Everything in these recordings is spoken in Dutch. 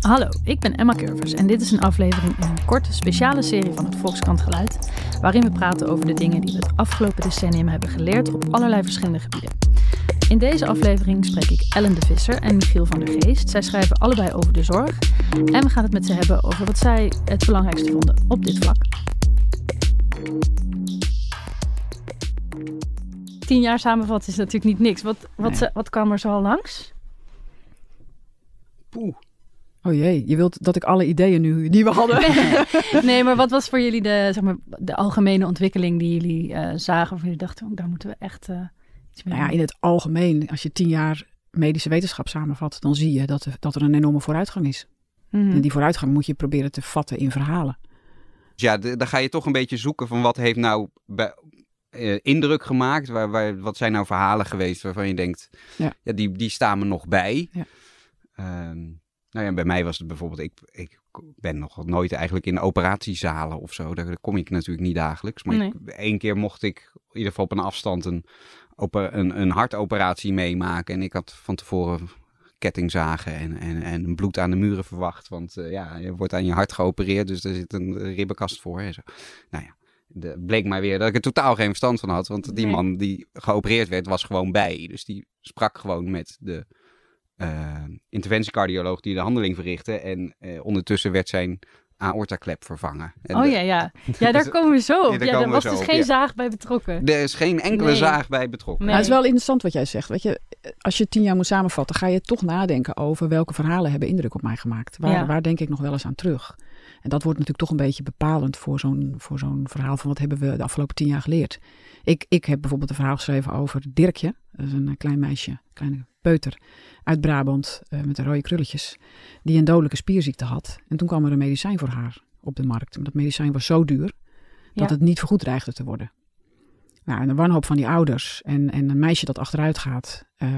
Hallo, ik ben Emma Curvers en dit is een aflevering in een korte speciale serie van het Volkskrant Geluid, waarin we praten over de dingen die we het afgelopen decennium hebben geleerd op allerlei verschillende gebieden. In deze aflevering spreek ik Ellen de Visser en Michiel van der Geest. Zij schrijven allebei over de zorg en we gaan het met ze hebben over wat zij het belangrijkste vonden op dit vlak. Tien jaar samenvatten is natuurlijk niet niks. Wat, wat, Nee. wat kwam er zo al langs? Poeh. Oh jee, je wilt dat ik alle ideeën nu die we hadden. Nee, maar wat was voor jullie de, zeg maar, de algemene ontwikkeling die jullie eh, zagen? Of jullie dachten, oh, daar moeten we echt eh, iets mee Nou ja, doen? in het algemeen, als je tien jaar medische wetenschap samenvat, dan zie je dat er, dat er een enorme vooruitgang is. Mhm. En die vooruitgang moet je proberen te vatten in verhalen. Dus ja, de- dan ga je toch een beetje zoeken van wat heeft nou bij, eh, indruk gemaakt. Waar, waar, wat zijn nou verhalen geweest waarvan je denkt, Ja. ja. die, die staan me nog bij. Ja. Ehm, nou ja, bij mij was het bijvoorbeeld, ik, ik ben nog nooit eigenlijk in operatiezalen of zo. Daar, kom ik natuurlijk niet dagelijks. Maar Nee. ik, één keer mocht ik in ieder geval op een afstand een, ope- een, een hartoperatie meemaken. En ik had van tevoren kettingzagen en, en, en bloed aan de muren verwacht. Want eh, ja, je wordt aan je hart geopereerd, dus er zit een ribbenkast voor. En zo. Nou ja, de, bleek maar weer dat ik er totaal geen verstand van had. Want die Nee. man die geopereerd werd, was gewoon bij. Dus die sprak gewoon met de eh, interventiecardioloog die de handeling verrichtte. En eh, ondertussen werd zijn aortaklep vervangen. En Oh de- ja, ja. Ja, daar komen we zo op. Ja, daar Ja, we was zo dus op, geen ja. zaag bij betrokken. Er is geen enkele Nee. zaag bij betrokken. Nee. Nou, het is wel interessant wat jij zegt. Weet je, als je tien jaar moet samenvatten, ga je toch nadenken over welke verhalen hebben indruk op mij gemaakt. Waar, Ja. waar denk ik nog wel eens aan terug? En dat wordt natuurlijk toch een beetje bepalend voor zo'n, voor zo'n verhaal van wat hebben we de afgelopen tien jaar geleerd. Ik, ik heb bijvoorbeeld een verhaal geschreven over Dirkje. Dat is een eh, klein meisje, een kleine peuter uit Brabant eh, met de rode krulletjes. Die een dodelijke spierziekte had. En toen kwam er een medicijn voor haar op de markt. Maar dat medicijn was zo duur dat Ja. het niet vergoed dreigde te worden. Nou, en de wanhoop van die ouders en, en een meisje dat achteruit gaat. eh,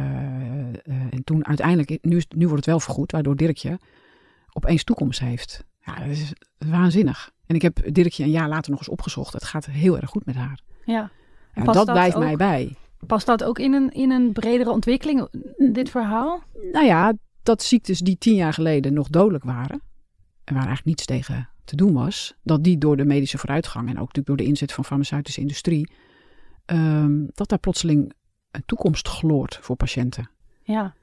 en toen uiteindelijk, nu, nu wordt het wel vergoed, waardoor Dirkje opeens toekomst heeft. Ja, dat is waanzinnig. En ik heb Dirkje een jaar later nog eens opgezocht. Het gaat heel erg goed met haar. Ja. En Ja, past dat dat blijft ook? mij bij. Past dat ook in een, in een bredere ontwikkeling, dit verhaal? Nou ja, dat ziektes die tien jaar geleden nog dodelijk waren. En waar eigenlijk niets tegen te doen was. Dat die door de medische vooruitgang en ook natuurlijk door de inzet van farmaceutische industrie. ehm, dat daar plotseling een toekomst gloort voor patiënten. Ja.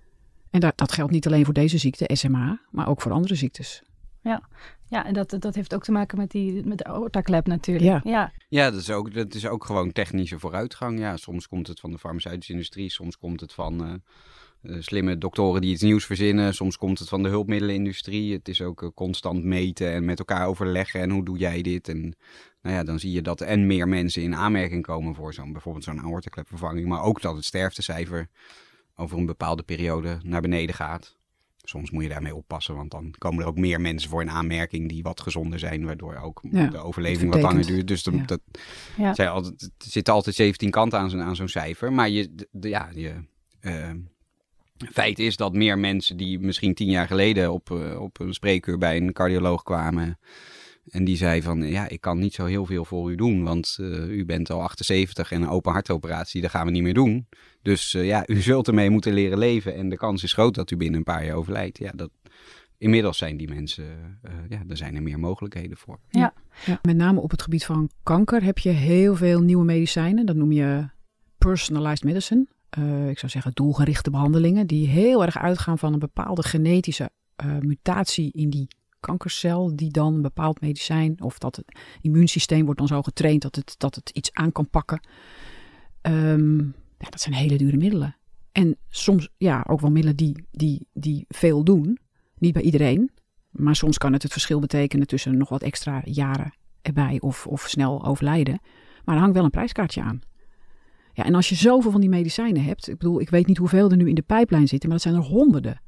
En dat, dat geldt niet alleen voor deze ziekte, SMA, maar ook voor andere ziektes. Ja, en dat, dat heeft ook te maken met, die, met de aortaklep natuurlijk. Ja. ja. Ja, dat is, ook, dat is ook gewoon technische vooruitgang. Ja, soms komt het van de farmaceutische industrie, soms komt het van eh, eh, slimme doktoren die iets nieuws verzinnen, soms komt het van de hulpmiddelenindustrie. Het is ook eh, constant meten en met elkaar overleggen en hoe doe jij dit? En nou ja, dan zie je dat en meer mensen in aanmerking komen voor zo'n bijvoorbeeld zo'n aortaklepvervanging, maar ook dat het sterftecijfer over een bepaalde periode naar beneden gaat. Soms moet je daarmee oppassen, want dan komen er ook meer mensen voor in aanmerking die wat gezonder zijn, waardoor ook Ja, de overleving wat langer duurt. Dus dan, Ja. dat, Ja. zijn altijd, er zitten altijd 17 kanten aan zo'n, aan zo'n cijfer. Maar je, de, de- ja, je, eh, feit is dat meer mensen die misschien tien jaar geleden op, eh, op een spreekuur bij een cardioloog kwamen. En die zei van, ja, ik kan niet zo heel veel voor u doen, want eh, u bent al 78 en een open hartoperatie, dat gaan we niet meer doen. Dus eh, ja, u zult ermee moeten leren leven en de kans is groot dat u binnen een paar jaar overlijdt. Ja, dat, inmiddels zijn die mensen, eh, ja, er zijn er meer mogelijkheden voor. Ja, met name op het gebied van kanker heb je heel veel nieuwe medicijnen. Dat noem je personalized medicine. Eh, ik zou zeggen doelgerichte behandelingen die heel erg uitgaan van een bepaalde genetische eh, mutatie in die kankercel die dan een bepaald medicijn of dat het immuunsysteem wordt dan zo getraind dat het, dat het iets aan kan pakken. Ehm, ja, dat zijn hele dure middelen. En soms ja, ook wel middelen die, die, die veel doen. Niet bij iedereen. Maar soms kan het het verschil betekenen tussen nog wat extra jaren erbij of, of snel overlijden. Maar er hangt wel een prijskaartje aan. Ja, en als je zoveel van die medicijnen hebt, ik bedoel, ik weet niet hoeveel er nu in de pijplijn zitten, maar dat zijn er honderden.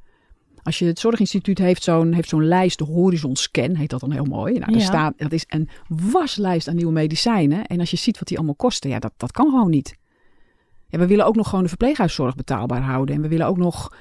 Als je het Zorginstituut heeft zo'n heeft zo'n lijst, de Horizon Scan, heet dat dan heel mooi. Nou, daar Ja. staat, dat is een waslijst aan nieuwe medicijnen. En als je ziet wat die allemaal kosten, ja, dat, dat kan gewoon niet. Ja, we willen ook nog gewoon de verpleeghuiszorg betaalbaar houden. En we willen ook nog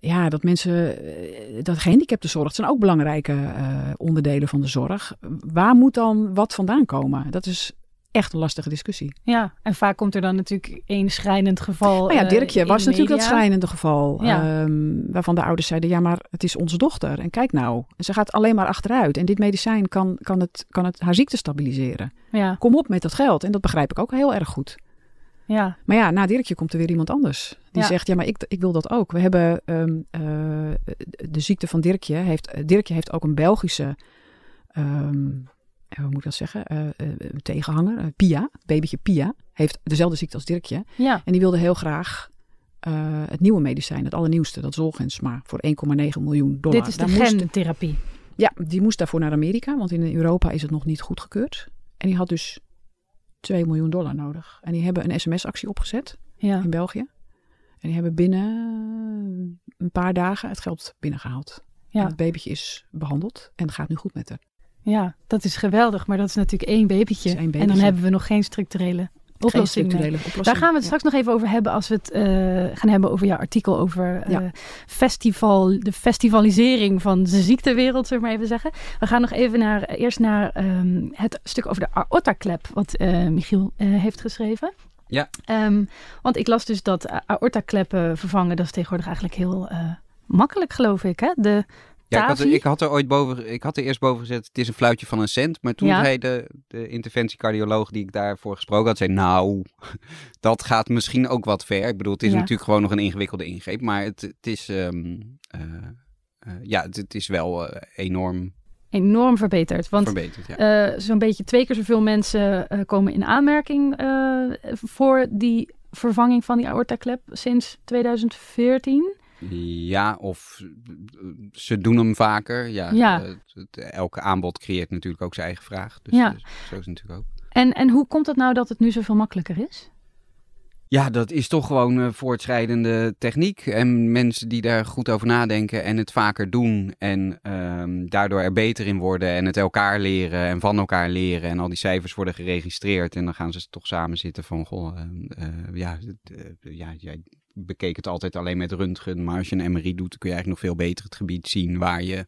ja, dat mensen, eh, dat gehandicaptenzorg, zijn ook belangrijke eh, onderdelen van de zorg. Waar moet dan wat vandaan komen? Dat is, echt een lastige discussie. Ja, en vaak komt er dan natuurlijk één schrijnend geval. Maar ja, eh, Dirkje was natuurlijk dat schrijnende geval. Ja. ehm, waarvan de ouders zeiden, ja, maar het is onze dochter. En kijk nou, ze gaat alleen maar achteruit. En dit medicijn kan, kan, het, kan het, haar ziekte stabiliseren. Ja, Kom op met dat geld. En dat begrijp ik ook heel erg goed. ja, Maar ja, na Dirkje komt er weer iemand anders. Die Ja. zegt, ja, maar ik, ik wil dat ook. We hebben ehm, eh, de ziekte van Dirkje. Heeft, Dirkje heeft ook een Belgische, ehm, eh, hoe moet ik dat zeggen, Eh, eh, tegenhanger. eh, Pia, babytje Pia, heeft dezelfde ziekte als Dirkje. ja. En die wilde heel graag eh, het nieuwe medicijn, het allernieuwste, dat Zolgensma, voor 1,9 miljoen dollar. Dit is de moest- gentherapie. ja, die moest daarvoor naar Amerika, want in Europa is het nog niet goedgekeurd. En die had dus 2 miljoen dollar nodig. En die hebben een sms-actie opgezet Ja, in België. En die hebben binnen een paar dagen het geld binnengehaald. En ja, het babytje is behandeld en het gaat nu goed met haar. Ja, dat is geweldig. Maar dat is natuurlijk één babytje. En dan hebben we nog geen structurele oplossing. structurele oplossing. Daar gaan we het Ja. straks nog even over hebben als we het eh, gaan hebben over jouw artikel over eh, Ja. festival, de festivalisering van de ziektewereld, zullen we maar even zeggen. We gaan nog even naar, eerst naar ehm, het stuk over de aortaklep, wat eh, Michiel eh, heeft geschreven. Ja. Ehm, want ik las dus dat aortakleppen vervangen, dat is tegenwoordig eigenlijk heel eh, makkelijk, geloof ik. Hè? De Ja, ik had, er, TAVI? ik had er ooit boven, ik had er eerst boven gezet, het is een fluitje van een cent. Maar toen Ja. zei de, de interventiecardioloog die ik daarvoor gesproken had, zei nou, dat gaat misschien ook wat ver. Ik bedoel, het is Ja. natuurlijk gewoon nog een ingewikkelde ingreep, maar het, het is, ehm, eh, eh, ja, het, het is wel eh, enorm enorm verbeterd. Want verbeterd. Ja. Zo'n beetje twee keer zoveel mensen komen in aanmerking voor die vervanging van die aortaklep sinds 2014. Ja, of eh, ze doen hem vaker. Ja, Ja. eh, het- het- elke aanbod creëert natuurlijk ook zijn eigen vraag. Dus, Ja. dus zo is het natuurlijk ook. En, en hoe komt het nou dat het nu zoveel makkelijker is? Ja, dat is toch gewoon eh, voortschrijdende techniek. En mensen die daar goed over nadenken en het vaker doen. En ehm, daardoor er beter in worden. En het elkaar leren en van elkaar leren. En al die cijfers worden geregistreerd. En dan gaan ze toch samen zitten van... Goh, eh, eh, ja, eh, ja, jij bekeek het altijd alleen met röntgen. Maar als je een MRI doet, dan kun je eigenlijk nog veel beter het gebied zien... waar je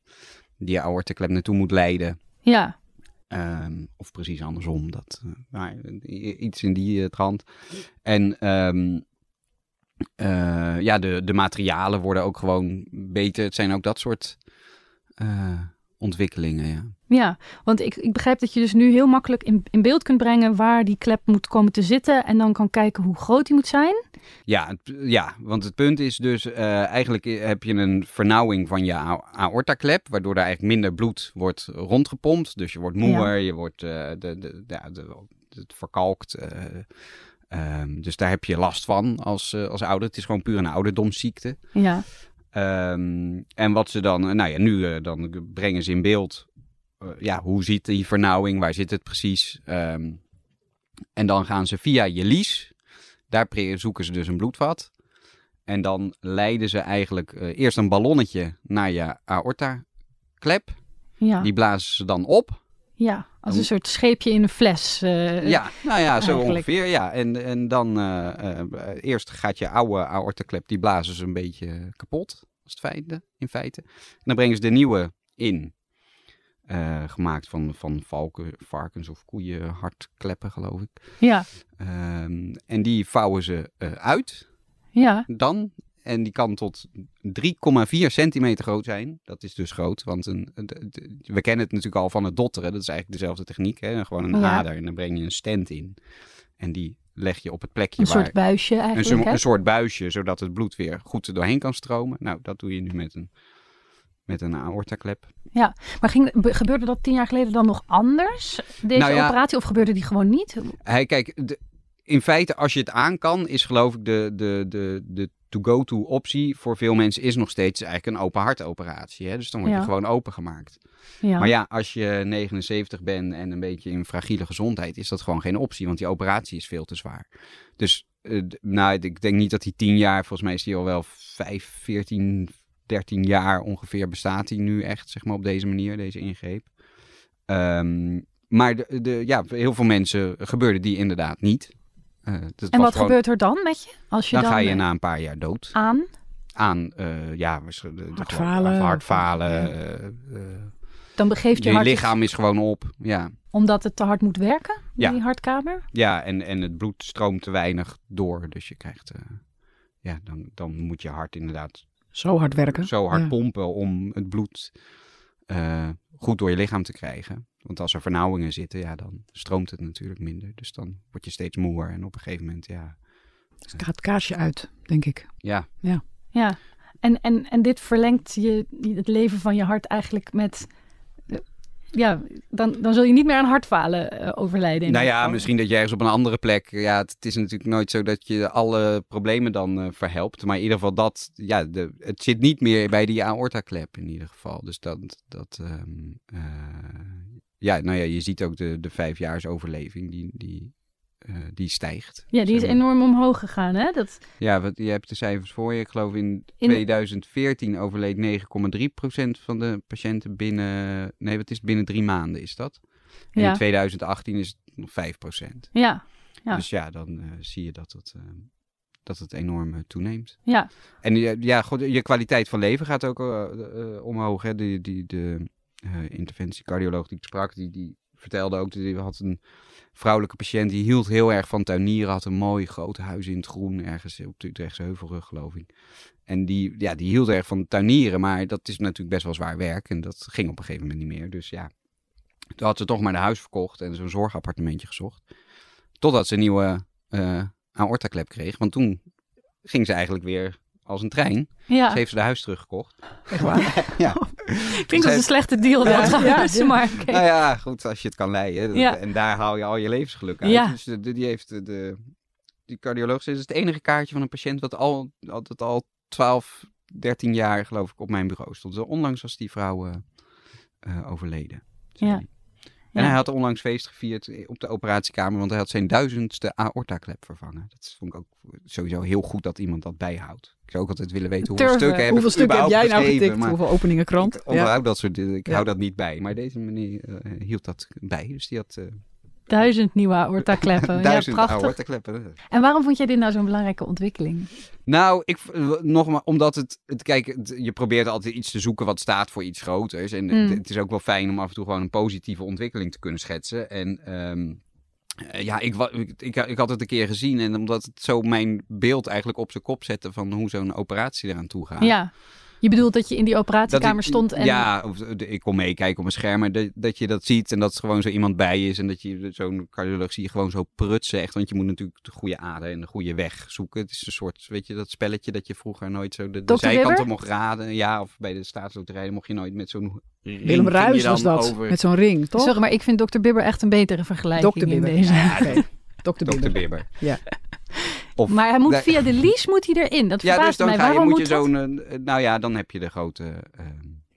die aorteklep naartoe moet leiden. Ja, Ehm, of precies andersom. Dat, eh, maar, i- iets in die eh, trant. En ehm, eh, ja, de, de materialen worden ook gewoon beter. Het zijn ook dat soort eh, ontwikkelingen. Ja. ja. want ik, ik begrijp dat je dus nu heel makkelijk in, in beeld kunt brengen waar die klep moet komen te zitten. En dan kan kijken hoe groot die moet zijn. Ja, het- ja, want het punt is dus, eh, eigenlijk heb je een vernauwing van je aortaklep, waardoor er eigenlijk minder bloed wordt rondgepompt. Dus je wordt moeer, je wordt eh, de, de, de, het verkalkt. eh, ehm, dus daar heb je last van als, eh, als ouder. Het is gewoon puur een ouderdomsziekte. Ja, Ehm, en wat ze dan, eh, nou ja, nu eh, dan brengen ze in beeld, eh, ja, hoe ziet die vernauwing, waar zit het precies? Ehm, en dan gaan ze via je lies, daar zoeken ze dus een bloedvat. En dan leiden ze eigenlijk eh, eerst een ballonnetje naar je aorta-klep. ja, Die blazen ze dan op. ja. als een soort scheepje in een fles. eh, Ja, nou ja, zo eigenlijk. ongeveer. Ja. En, en dan eh, eerst gaat je oude aortaklep, die blazen ze een beetje kapot, als het feite, in feite. En dan brengen ze de nieuwe in. Eh, gemaakt van, van valken, varkens of koeien hartkleppen, geloof ik. ja, Ehm, en die vouwen ze eh, uit ja, dan. En die kan tot 3,4 centimeter groot zijn. Dat is dus groot, want een, een- we kennen het natuurlijk al van het dotteren. Dat is eigenlijk dezelfde techniek. Hè? Gewoon een Ja. ader en dan breng je een stent in. En die leg je op het plekje een waar... soort buisje een, eigenlijk. zo- hè? een soort buisje, zodat het bloed weer goed er doorheen kan stromen. Nou, dat doe je nu met een, met een aortaklep. Maar ging, be- gebeurde dat tien jaar geleden dan nog anders, deze Nou ja. operatie? Of gebeurde die gewoon niet? Hij, kijk, de- in feite, als je het aan kan, is geloof ik de, de, de, de to-go-to optie voor veel mensen is nog steeds eigenlijk een open hartoperatie. Hè? Dus dan word je Ja. gewoon opengemaakt. Ja, Maar ja, als je 79 bent en een beetje in fragiele gezondheid, is dat gewoon geen optie, want die operatie is veel te zwaar. Dus eh, nou, ik denk niet dat die 10 jaar, volgens mij is die al wel 5, 14, 13 jaar ongeveer bestaat die nu echt, zeg maar op deze manier, deze ingreep. Ehm, maar de, de, ja, heel veel mensen gebeurde die inderdaad niet. Eh, dat en was wat gewoon- gebeurt er dan met je? Als je Dan, dan, ga je eh, na een paar jaar dood aan? aan, eh, ja, de- de- Hartfalen. hartfalen, Ja. Dan begeeft je, je hart lichaam is gewoon op. Ja, omdat het te hard moet werken, Ja. die hartkamer? ja en, en het bloed stroomt te weinig door. Dus je krijgt, eh, ja, dan, dan moet je hart inderdaad Zo hard werken. zo hard Ja. pompen om het bloed eh, goed door je lichaam te krijgen. Want als er vernauwingen zitten, ja, dan stroomt het natuurlijk minder. Dus dan word je steeds moer en op een gegeven moment, ja, Dus het gaat het kaarsje uit, denk ik. ja, Ja. En, en, en dit verlengt je, het leven van je hart eigenlijk met... Ja, dan, dan zul je niet meer aan hartfalen eh, overlijden. Nou ja, misschien dat je ergens op een andere plek. Ja, het, het is natuurlijk nooit zo dat je alle problemen dan eh, verhelpt. Maar in ieder geval dat. Ja, de, het zit niet meer bij die aorta-klep in ieder geval. Dus dat. dat ehm, eh, ja, nou ja, je ziet ook de, de vijfjaars overleving. Die, die, eh, die stijgt. Ja, die is enorm omhoog gegaan, hè? Dat, Ja, wat, je hebt de cijfers voor je. Ik geloof in In- 2014 overleed 9,3% van de patiënten binnen. Nee, wat is het? Binnen drie maanden is dat. En Ja. in 2018 is het nog 5%. ja, Ja. Dus ja, dan eh, zie je dat het, eh, dat het enorm toeneemt. ja, En ja, goed, je kwaliteit van leven gaat ook omhoog. Hè. Die, die, de interventiecardioloog die ik sprak, die, die vertelde ook... Die had een vrouwelijke patiënt, die hield heel erg van tuinieren. Had een mooi groot huis in het groen, ergens op de Utrechtse Heuvelrug, geloof ik. En die, ja, die hield erg van tuinieren, maar dat is natuurlijk best wel zwaar werk. En dat ging op een gegeven moment niet meer. Dus ja, toen had ze toch maar de huis verkocht en zo'n zorgappartementje gezocht. Totdat ze een nieuwe eh aortaklep kreeg. Want toen ging ze eigenlijk weer als een trein. ja. Ze heeft ze de huis teruggekocht. Echt waar? ja. Klinkt als een slechte deal. Ja, dat ja, trouwens, ja. maar oké. Nou ja, goed, als je het kan leiden. Dat- Ja. En daar haal je al je levensgeluk uit. Ja. Dus de, die heeft de, de die cardioloog is het enige kaartje van een patiënt wat al, dat al 12, 13 jaar geloof ik op mijn bureau stond. Dus onlangs was die vrouw eh, eh, overleden. Ja. En Ja. hij had onlangs feest gevierd op de operatiekamer, want hij had zijn duizendste aortaklep vervangen. Dat vond ik ook sowieso heel goed dat iemand dat bijhoudt. Ik zou ook altijd willen weten hoeveel Turven. stukken heb Hoeveel stukken heb jij nou getikt? maar- Hoeveel openingen krant? ik Ja. dat soort. Ik Ja. hou dat niet bij. Maar deze meneer eh, hield dat bij. Dus die had eh, Duizend nieuwe aorta-kleppen. ja, duizend prachtig. aortakleppen. En waarom vond jij dit nou zo'n belangrijke ontwikkeling? Nou, ik, nogmaals, omdat het, het kijk, het- je probeert altijd iets te zoeken wat staat voor iets groters. En Mm. het, het is ook wel fijn om af en toe gewoon een positieve ontwikkeling te kunnen schetsen. En ehm, eh, ja, ik, ik, ik had het een keer gezien en omdat het zo mijn beeld eigenlijk op zijn kop zette van hoe zo'n operatie eraan toe gaat. Ja. Je bedoelt dat je in die operatiekamer ik- stond en... Ja, of, de- ik kon meekijken op een scherm, maar dat, dat je dat ziet en dat er gewoon zo iemand bij is. En dat je zo'n cardioloog zie je gewoon zo prutsen echt. Want je moet natuurlijk de goede ader en de goede weg zoeken. Het is een soort, weet je, dat spelletje dat je vroeger nooit zo de, de Dr. zijkanten mocht raden. Ja, of bij de staatsloterij mocht je nooit met zo'n ring Willem Ruijs dan was dat, Over... met zo'n ring, toch? Sorry, maar ik vind Dr. Bibber echt een betere vergelijking Dokter in Bibber. deze. Ja, Dr. Bibber. Bibber. Ja. Of, Maar hij moet via de lies moet hij erin. Dat ja, verbaast dus dan mij. ga je, Waarom moet je zo'n, eh, nou ja, dan heb je de grote, eh,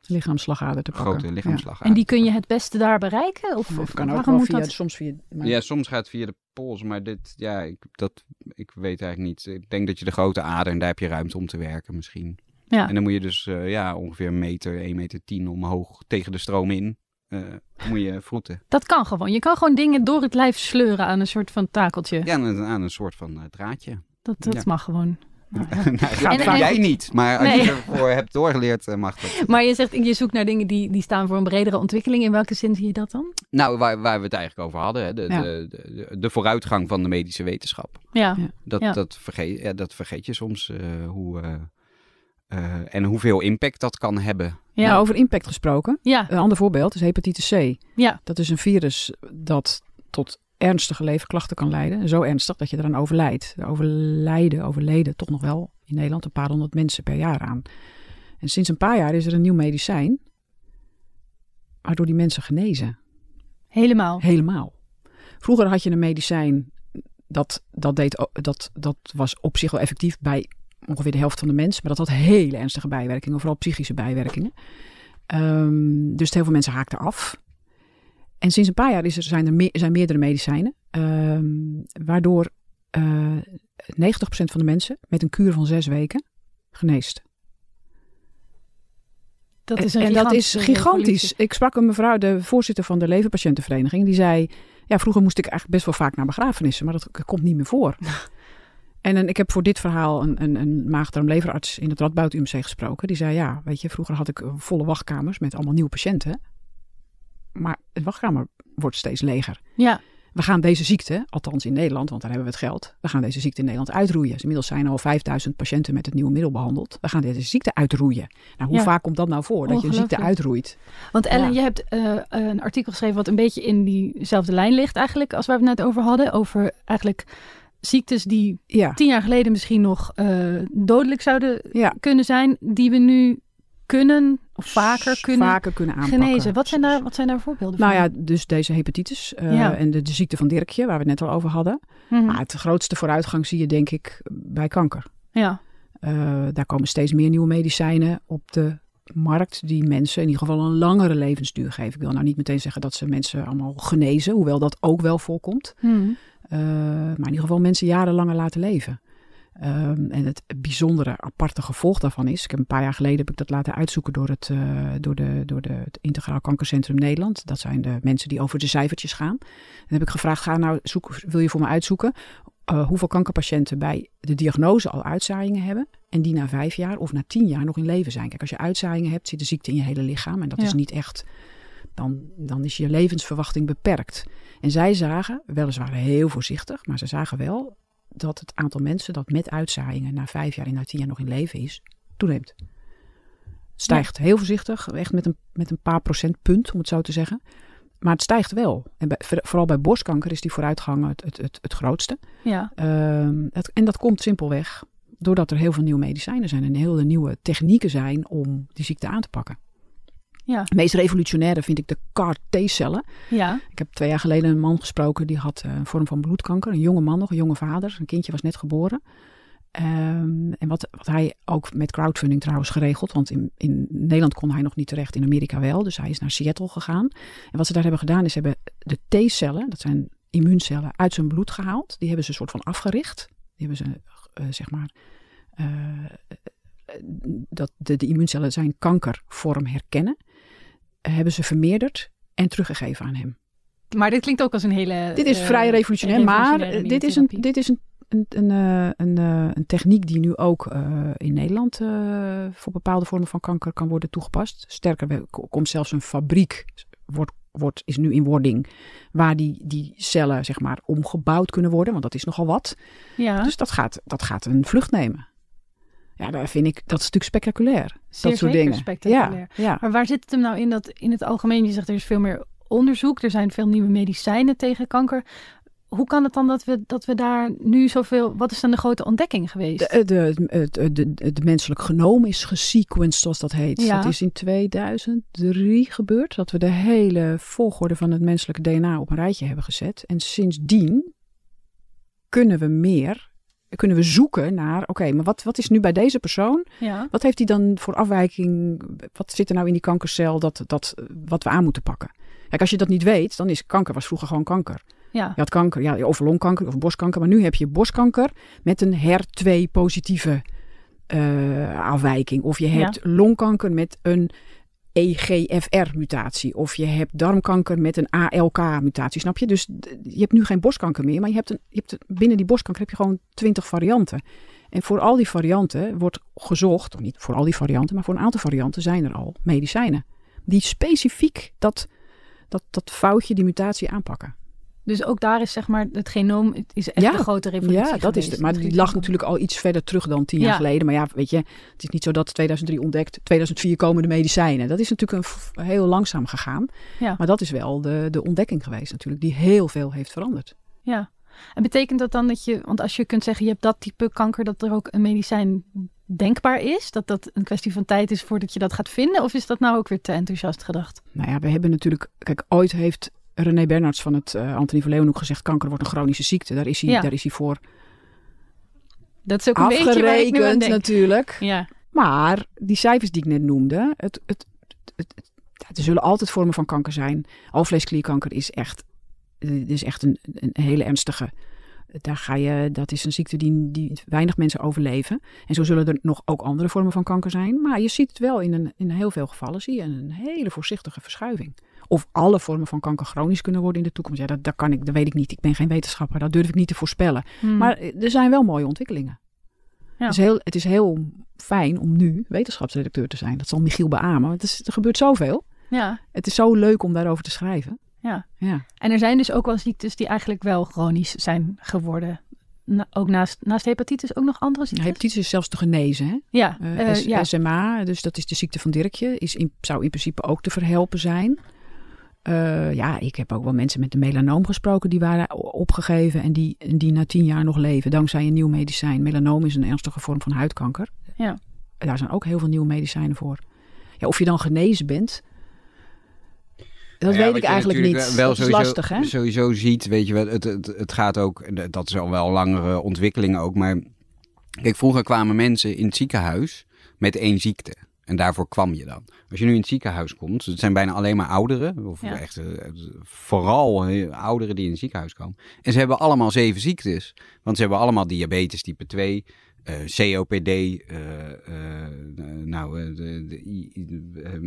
Lichaamsslagader te pakken. grote lichaamslag. En die kun je het beste daar bereiken? Of, Ja. of kan ook waarom wel via, dat? soms via... maar- Ja, soms gaat het via de pols, maar dit, ja, ik, dat, ik weet eigenlijk niet. Ik denk dat je de grote ader en daar heb je ruimte om te werken misschien. Ja. En dan moet je dus eh, ja, ongeveer een meter, 1 meter 10 omhoog tegen de stroom in. Eh, moet je vroeten. Dat kan gewoon. Je kan gewoon dingen door het lijf sleuren aan een soort van takeltje. Ja, aan een, aan een soort van eh, draadje. Dat, dat Ja. mag gewoon. nou, En- dat en- jij niet, maar als Nee. je ervoor hebt doorgeleerd, eh, mag dat. Maar je zegt, je zoekt naar dingen die, die staan voor een bredere ontwikkeling. In welke zin zie je dat dan? Nou, waar, waar we het eigenlijk over hadden, hè, de, Ja. de, de, de vooruitgang van de medische wetenschap. Ja, Ja. Dat, Ja. dat, vergeet, ja, dat vergeet je soms eh, hoe, eh, en hoeveel impact dat kan hebben. ja, Nou, over impact gesproken. ja, Een ander voorbeeld is hepatitis C. ja. Dat is een virus dat tot ernstige leverklachten kan leiden. Zo ernstig dat je eraan overlijdt. Er overlijden, overleden toch nog wel in Nederland een paar honderd mensen per jaar aan. En sinds een paar jaar is er een nieuw medicijn waardoor die mensen genezen. helemaal. Helemaal. Vroeger had je een medicijn dat, dat, deed, dat, dat was op zich wel effectief bij ongeveer de helft van de mensen. Maar dat had hele ernstige bijwerkingen, vooral psychische bijwerkingen. Ehm, dus heel veel mensen haakten af. En sinds een paar jaar is er, zijn er me- zijn meerdere medicijnen. ehm, waardoor eh 90% van de mensen met een kuur van zes weken geneest. Dat is een en dat is gigantisch. Ik sprak een mevrouw, de voorzitter van de Leverpatiëntenvereniging, die zei: Ja, vroeger moest ik eigenlijk best wel vaak naar begrafenissen, maar dat komt niet meer voor. en een- ik heb voor dit verhaal een, een, een maagdarm-leverarts in het Radboud UMC gesproken. Die zei: Ja, weet je, vroeger had ik eh, volle wachtkamers met allemaal nieuwe patiënten. maar het wachtkamer wordt steeds leger. Ja, We gaan deze ziekte, althans in Nederland, want daar hebben we het geld. We gaan deze ziekte in Nederland uitroeien. Dus inmiddels zijn al 5000 patiënten met het nieuwe middel behandeld. We gaan deze ziekte uitroeien. Nou, hoe Ja. vaak komt dat nou voor, dat je een ziekte uitroeit? want Ellen, Ja. je hebt eh, een artikel geschreven wat een beetje in diezelfde lijn ligt eigenlijk, als waar we het net over hadden. Over eigenlijk ziektes die Ja, tien jaar geleden misschien nog eh, dodelijk zouden ja. kunnen zijn, die we nu kunnen of vaker kunnen vaker kunnen aanpakken. genezen. Wat zijn daar, wat zijn daar voorbeelden Nou van? ja, dus deze hepatitis eh, Ja. en de, de ziekte van Dirkje, waar we het net al over hadden. Mhm. Maar het grootste vooruitgang zie je denk ik bij kanker. Ja, Eh, daar komen steeds meer nieuwe medicijnen op de markt die mensen in ieder geval een langere levensduur geven. Ik wil nou niet meteen zeggen dat ze mensen allemaal genezen, hoewel dat ook wel voorkomt. Mhm. Maar in ieder geval mensen jarenlanger laten leven. Ehm, en het bijzondere, aparte gevolg daarvan is, ik heb een paar jaar geleden heb ik dat laten uitzoeken door het, eh, door de, door de, het Integraal Kankercentrum Nederland. Dat zijn de mensen die over de cijfertjes gaan. Dan heb ik gevraagd, ga nou zoek, wil je voor me uitzoeken eh, hoeveel kankerpatiënten bij de diagnose al uitzaaiingen hebben. En die na vijf jaar of na tien jaar nog in leven zijn. Kijk, als je uitzaaiingen hebt, zit de ziekte in je hele lichaam. En dat Ja. is niet echt, dan, dan is je levensverwachting beperkt. En zij zagen, weliswaar heel voorzichtig, maar ze zagen wel dat het aantal mensen dat met uitzaaiingen na vijf jaar en na tien jaar nog in leven is, toeneemt. Stijgt heel voorzichtig, echt met een, met een paar procentpunt, om het zo te zeggen. Maar het stijgt wel. En bij, vooral bij borstkanker is die vooruitgang het, het, het, het grootste. ja, Ehm, het, en dat komt simpelweg doordat er heel veel nieuwe medicijnen zijn en heel veel nieuwe technieken zijn om die ziekte aan te pakken. Ja, Het meest revolutionaire vind ik de CAR-T-cellen. ja. Ik heb twee jaar geleden een man gesproken die had eh, een vorm van bloedkanker. Een jonge man nog, een jonge vader. Zijn kindje was net geboren. Ehm, en wat, wat hij ook met crowdfunding trouwens geregeld. Want in, in Nederland kon hij nog niet terecht, in Amerika wel. Dus hij is naar Seattle gegaan. En wat ze daar hebben gedaan is, hebben de T-cellen, dat zijn immuuncellen, uit zijn bloed gehaald. Die hebben ze een soort van afgericht. Die hebben ze, eh, zeg maar, eh, dat de, de immuuncellen zijn kankervorm herkennen. hebben ze vermeerderd en teruggegeven aan hem. Maar dit klinkt ook als een hele... Dit is eh, vrij revolutionair, maar dit is, een, dit is een, een, een, eh, een, eh, een techniek die nu ook in Nederland voor bepaalde vormen van kanker kan worden toegepast. Sterker, er komt zelfs een fabriek, wordt, wordt, is nu in wording, waar die, die cellen zeg maar omgebouwd kunnen worden, want dat is nogal wat. Ja, Dus dat gaat, dat gaat een vlucht nemen. Ja, daar vind ik, dat is natuurlijk spectaculair. zeer dat soort dingen. spectaculair. Ja, ja. Maar waar zit het hem nou in dat in het algemeen, je zegt er is veel meer onderzoek, er zijn veel nieuwe medicijnen tegen kanker. Hoe kan het dan dat we, dat we daar nu zoveel, wat is dan de grote ontdekking geweest? De, de, het- de, de, de menselijk genoom is gesequenced, zoals dat heet. Ja. Dat is in 2003 gebeurd, dat we de hele volgorde van het menselijke DNA op een rijtje hebben gezet. En sindsdien kunnen we meer, kunnen we zoeken naar, oké, maar wat, wat is nu bij deze persoon? ja, Wat heeft hij dan voor afwijking? Wat zit er nou in die kankercel dat, dat, wat we aan moeten pakken? Kijk, als je dat niet weet, dan is kanker, was vroeger gewoon kanker. ja, Je had kanker, ja, of longkanker of borstkanker. Maar nu heb je borstkanker met een HER2-positieve eh, afwijking. Of je hebt longkanker met een EGFR-mutatie. Of je hebt darmkanker met een ALK-mutatie. Snap je? Dus je hebt nu geen borstkanker meer. Maar je hebt, een, je hebt binnen die borstkanker heb je gewoon twintig varianten. En voor al die varianten wordt gezocht, of niet voor al die varianten, maar voor een aantal varianten zijn er al medicijnen. Die specifiek dat, dat, dat foutje, die mutatie aanpakken. Dus ook daar is zeg maar het genoom het is echt Ja, de grote revolutie Ja, dat is het. Maar die lag natuurlijk al iets verder terug dan tien Ja. jaar geleden. Maar ja, weet je, het is niet zo dat 2003 ontdekt, 2004 komen de medicijnen. Dat is natuurlijk een, heel langzaam gegaan. Ja. Maar dat is wel de, de ontdekking geweest natuurlijk, die heel veel heeft veranderd. Ja. En betekent dat dan dat je, want als je kunt zeggen je hebt dat type kanker, dat er ook een medicijn denkbaar is? Dat dat een kwestie van tijd is voordat je dat gaat vinden? Of is dat nou ook weer te enthousiast gedacht? Nou ja, we hebben natuurlijk, kijk, ooit heeft René Bernards van het uh, Antonie van Leeuwenhoek gezegd, kanker wordt een chronische ziekte. Daar is hij, Ja. daar is hij voor Dat is ook een beetje waar ik afgerekend natuurlijk. Ja, Maar die cijfers die ik net noemde, het, het, het, het- er zullen altijd vormen van kanker zijn. Alvleesklierkanker is echt, eh, is echt een, een hele ernstige. Daar ga je, dat is een ziekte die, die weinig mensen overleven. En zo zullen er nog ook andere vormen van kanker zijn. Maar je ziet het wel in, een, in heel veel gevallen, zie je een hele voorzichtige verschuiving. Of alle vormen van kanker chronisch kunnen worden in de toekomst. Ja, dat, dat kan ik, dat weet ik niet. Ik ben geen wetenschapper, dat durf ik niet te voorspellen. Hmm. Maar er zijn wel mooie ontwikkelingen. Ja. Het, is heel, het is heel fijn om nu wetenschapsredacteur te zijn. Dat zal Michiel beamen. want Het is, er gebeurt zoveel. Ja, Het is zo leuk om daarover te schrijven. ja. Ja. En er zijn dus ook wel ziektes die eigenlijk wel chronisch zijn geworden. Na- ook naast, naast hepatitis ook nog andere ziektes? Hepatitis is zelfs te genezen. Hè? Ja, Eh, eh, S- ja. SMA, dus dat is de ziekte van Dirkje, is in, zou in principe ook te verhelpen zijn. Eh, ja, ik heb ook wel mensen met een melanoom gesproken die waren opgegeven en die, die na tien jaar nog leven dankzij een nieuw medicijn. Melanoom is een ernstige vorm van huidkanker. Ja. En daar zijn ook heel veel nieuwe medicijnen voor. Ja, of je dan genezen bent, dat Nou ja, weet ik eigenlijk niet. Wel dat is sowieso, lastig, hè? Sowieso ziet, weet je wel, het, het, het gaat ook, dat is al wel langere ontwikkeling ook, maar kijk, vroeger kwamen mensen in het ziekenhuis met één ziekte. En daarvoor kwam je dan. Als je nu in het ziekenhuis komt, het zijn bijna alleen maar ouderen, of Ja. echt eh, vooral eh, ouderen die in het ziekenhuis komen. En ze hebben allemaal zeven ziektes. Want ze hebben allemaal diabetes type 2, eh, COPD, nou,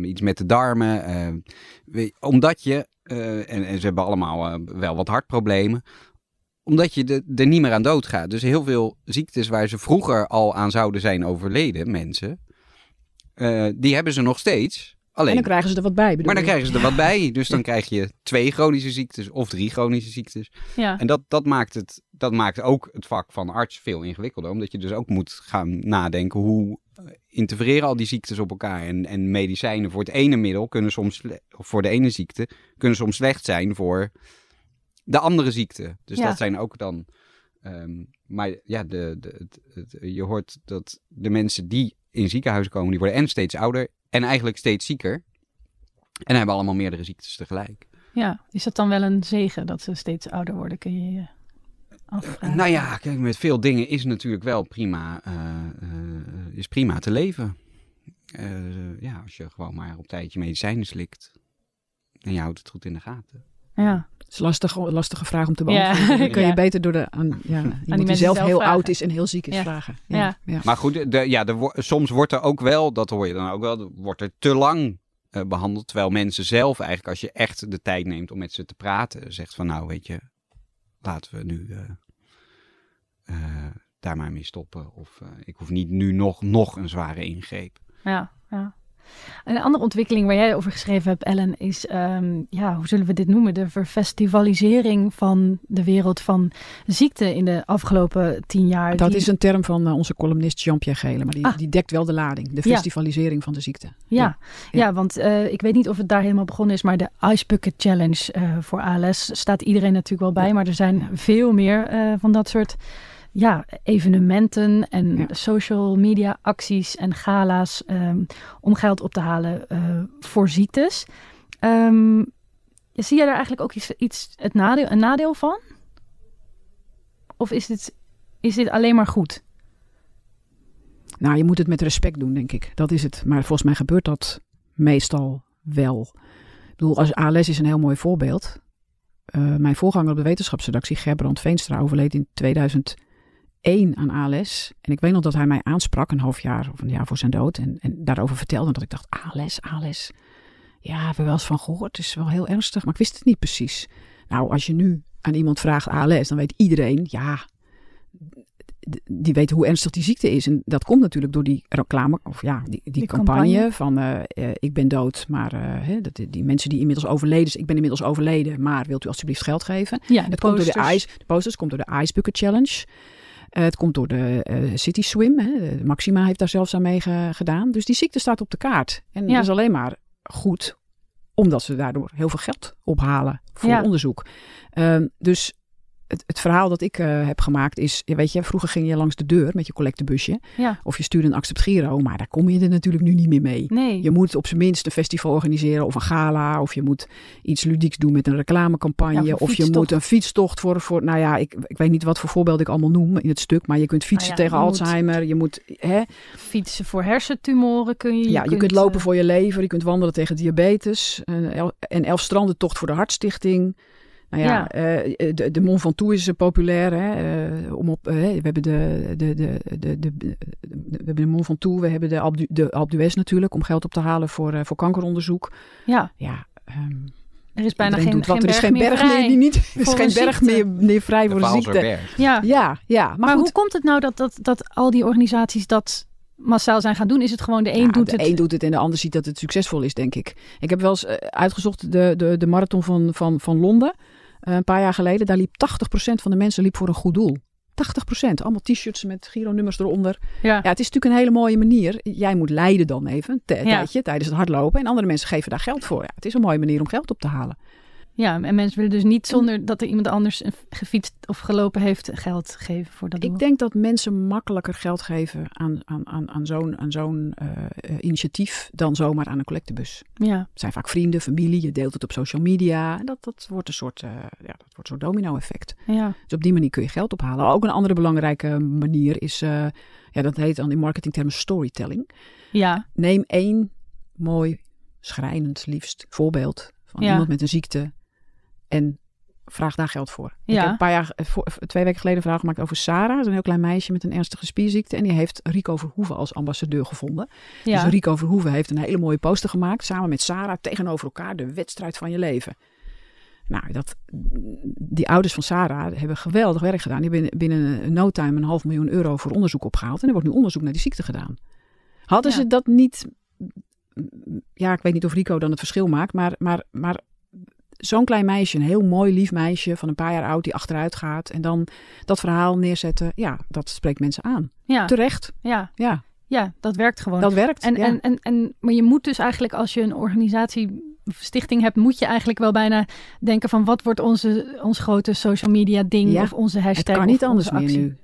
iets met de darmen. omdat je, en, en ze hebben allemaal wel wat hartproblemen, omdat je er niet meer aan doodgaat. Dus heel veel ziektes waar ze vroeger al aan zouden zijn overleden, mensen, eh, die hebben ze nog steeds. Alleen, En dan krijgen ze er wat bij. maar dan je? krijgen ze er wat bij. Dus dan krijg je twee chronische ziektes of drie chronische ziektes. ja. En dat, dat, maakt het, dat maakt ook het vak van arts veel ingewikkelder. Omdat je dus ook moet gaan nadenken hoe eh, interfereren al die ziektes op elkaar. En, en medicijnen voor het ene middel kunnen soms, of voor de ene ziekte, kunnen soms slecht zijn voor de andere ziekte. Dus Ja. dat zijn ook dan. ehm, maar ja, de, de, je hoort dat de mensen die in ziekenhuizen komen, die worden en steeds ouder en eigenlijk steeds zieker. En hebben allemaal meerdere ziektes tegelijk. ja, is dat dan wel een zegen dat ze steeds ouder worden? Kun je je afvragen. Nou ja, kijk, met veel dingen is natuurlijk wel prima, eh, eh, is prima te leven. Eh, ja, als je gewoon maar op tijd je medicijnen slikt. En je houdt het goed in de gaten. Ja, Het is lastig, lastige vraag om te Ja, beantwoorden. Dan kun je ja. beter door de, aan, ja, iemand die, mensen zelf zelf heel vragen. oud is en heel ziek is Ja. vragen. Ja. ja. Maar goed, de, ja, wo- soms wordt er ook wel, dat hoor je dan ook wel, wordt er te lang eh, behandeld. Terwijl mensen zelf eigenlijk, als je echt de tijd neemt om met ze te praten, zegt van nou, weet je, laten we nu eh, eh, daar maar mee stoppen. Of eh, ik hoef niet nu nog, nog een zware ingreep. ja, ja. Een andere ontwikkeling waar jij over geschreven hebt, Ellen, is, ehm, ja, hoe zullen we dit noemen? De verfestivalisering van de wereld van ziekte in de afgelopen tien jaar. Dat Die- is een term van eh, onze columnist Jean-Pierre Gele, maar die, Ah. die dekt wel de lading. De Ja. festivalisering van de ziekte. Ja, Ja. ja. want eh, ik weet niet of het daar helemaal begonnen is, maar de Ice Bucket Challenge eh, voor ALS staat iedereen natuurlijk wel bij. Maar er zijn veel meer van dat soort ja, evenementen en Ja. social media acties en gala's ehm, om geld op te halen eh, voor ziektes. Ehm, zie jij daar eigenlijk ook iets, iets het nadeel, een nadeel van? Of is dit, is dit alleen maar goed? Nou, je moet het met respect doen, denk ik. Dat is het. Maar volgens mij gebeurt dat meestal wel. Ik bedoel, als ALS is een heel mooi voorbeeld. Eh, mijn voorganger op de wetenschapsredactie, Gerbrand Veenstra, overleed in 2001 aan ALS. En ik weet nog dat hij mij aansprak, een half jaar of een jaar voor zijn dood. En, en daarover vertelde dat ik dacht, ALS, ALS. Ja, hebben we wel eens van gehoord. Het is wel heel ernstig, maar ik wist het niet precies. Nou, als je nu aan iemand vraagt ALS, dan weet iedereen, ja, die weten hoe ernstig die ziekte is. En dat komt natuurlijk door die reclame, of ja, die, die, Die campagne, campagne. van eh, eh, ik ben dood, maar eh, hè, dat, die mensen die inmiddels overleden zijn, ik ben inmiddels overleden, maar wilt u alsjeblieft geld geven? Ja, de Het komt door de. Ice, de posters komt door de Ice Bucket Challenge. Eh, het komt door de eh, City Swim. Hè. Maxima heeft daar zelfs aan mee ge- gedaan. Dus die ziekte staat op de kaart. En Ja. dat is alleen maar goed, omdat ze daardoor heel veel geld ophalen voor Ja. onderzoek. Ehm, dus het, het verhaal dat ik eh, heb gemaakt is, weet je, vroeger ging je langs de deur met je collectebusje. Ja, Of je stuurde een accept Giro, maar daar kom je er natuurlijk nu niet meer mee. nee. Je moet op zijn minst een festival organiseren of een gala. Of je moet iets ludieks doen met een reclamecampagne. Ja, of je moet een fietstocht voor, voor nou ja, ik, ik weet niet wat voor voorbeeld ik allemaal noem in het stuk. Maar je kunt fietsen Nou ja, tegen je moet- Alzheimer. Je moet, hè, Fietsen voor hersentumoren kun je. ja, je kunt lopen eh, voor je lever. Je kunt wandelen tegen diabetes. En, el, en elf stranden voor de Hartstichting. Nou ja, Ja. eh, de, de Mont Ventoux is eh, populair. Hè, eh, om op, eh, we hebben de, de, de, de, de, de- we hebben de Mont Ventoux. We hebben de Alpe de Alpe d'Huez natuurlijk. Om geld op te halen voor, eh, voor kankeronderzoek. Ja, Ja, ehm, er is bijna geen, geen er is berg geen meer berg vrij. meer die niet. Er is geen een berg meer, meer vrij De voor de ziekte. Ja, Ja, ja. Maar, maar goed. hoe komt het nou dat, dat, dat al die organisaties dat massaal zijn gaan doen? Is het gewoon de een Ja, doet de het? een doet het en de ander ziet dat het succesvol is, denk ik. Ik heb wel eens eh, uitgezocht de, de, de marathon van, van, van Londen. Eh, een paar jaar geleden. Daar liep 80% van de mensen liep voor een goed doel. 80%. Allemaal t-shirts met Giro-nummers eronder. Ja. Ja, het is natuurlijk een hele mooie manier. Jij moet leiden dan even, een Ja. tijdje, tijdens het hardlopen. En andere mensen geven daar geld voor. Ja, het is een mooie manier om geld op te halen. Ja, en mensen willen dus niet zonder dat er iemand anders gefietst of gelopen heeft geld geven voor dat doel. Ik denk dat mensen makkelijker geld geven aan, aan, aan, aan zo'n aan zo'n eh, eh, initiatief dan zomaar aan een collectebus. Ja, Het zijn vaak vrienden, familie, je deelt het op social media. En dat, dat wordt een soort, eh, ja, dat wordt een soort domino-effect. ja, Dus op die manier kun je geld ophalen. Ook een andere belangrijke manier is, ja, dat heet dan in marketingtermen storytelling. ja, Neem één mooi, schrijnend liefst voorbeeld van Ja. iemand met een ziekte en vraag daar geld voor. Ik Ja. heb een paar jaar, eh, voor, twee weken geleden een verhaal gemaakt over Sarah. Dat is een heel klein meisje met een ernstige spierziekte. En die heeft Rico Verhoeven als ambassadeur gevonden. ja. Dus Rico Verhoeven heeft een hele mooie poster gemaakt. Samen met Sarah tegenover elkaar. De wedstrijd van je leven. Nou, dat, die ouders van Sarah hebben geweldig werk gedaan. Die hebben binnen, binnen no time een half miljoen euro voor onderzoek opgehaald. En er wordt nu onderzoek naar die ziekte gedaan. Hadden Ja. ze dat niet... Ja, ik weet niet of Rico dan het verschil maakt. Maar, maar, maar zo'n klein meisje, een heel mooi lief meisje van een paar jaar oud... die achteruit gaat en dan dat verhaal neerzetten. Ja, dat spreekt mensen aan. ja, Terecht. ja, Ja, ja, dat werkt gewoon. dat werkt. En, ja. en, en, en, maar je moet dus eigenlijk, als je een organisatie of stichting hebt, moet je eigenlijk wel bijna denken van wat wordt onze, ons grote social media ding Ja, of onze hashtag. Het kan niet anders meer nu.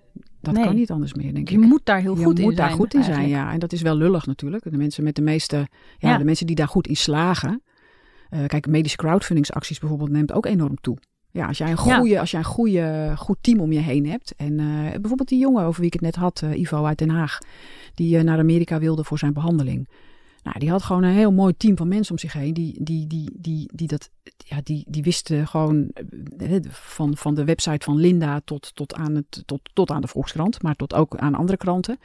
Dat Nee. kan niet anders meer, denk Je ik. moet daar heel Je goed in moet zijn. daar goed in zijn, ja. En dat is wel lullig natuurlijk. De mensen met de meeste, ja, Ja. de mensen die daar goed in slagen. Eh, kijk, medische crowdfundingsacties bijvoorbeeld neemt ook enorm toe. Ja, als jij een Ja. goede, als jij een goede, goed team om je heen hebt. En eh, bijvoorbeeld die jongen over wie ik het net had, eh, Ivo uit Den Haag, die naar Amerika wilde voor zijn behandeling. Nou, die had gewoon een heel mooi team van mensen om zich heen. Die, die, die, die, die, dat, ja, die, die wisten gewoon van, van de website van Linda tot, tot, aan het, tot, tot aan de Volkskrant, maar tot ook aan andere kranten.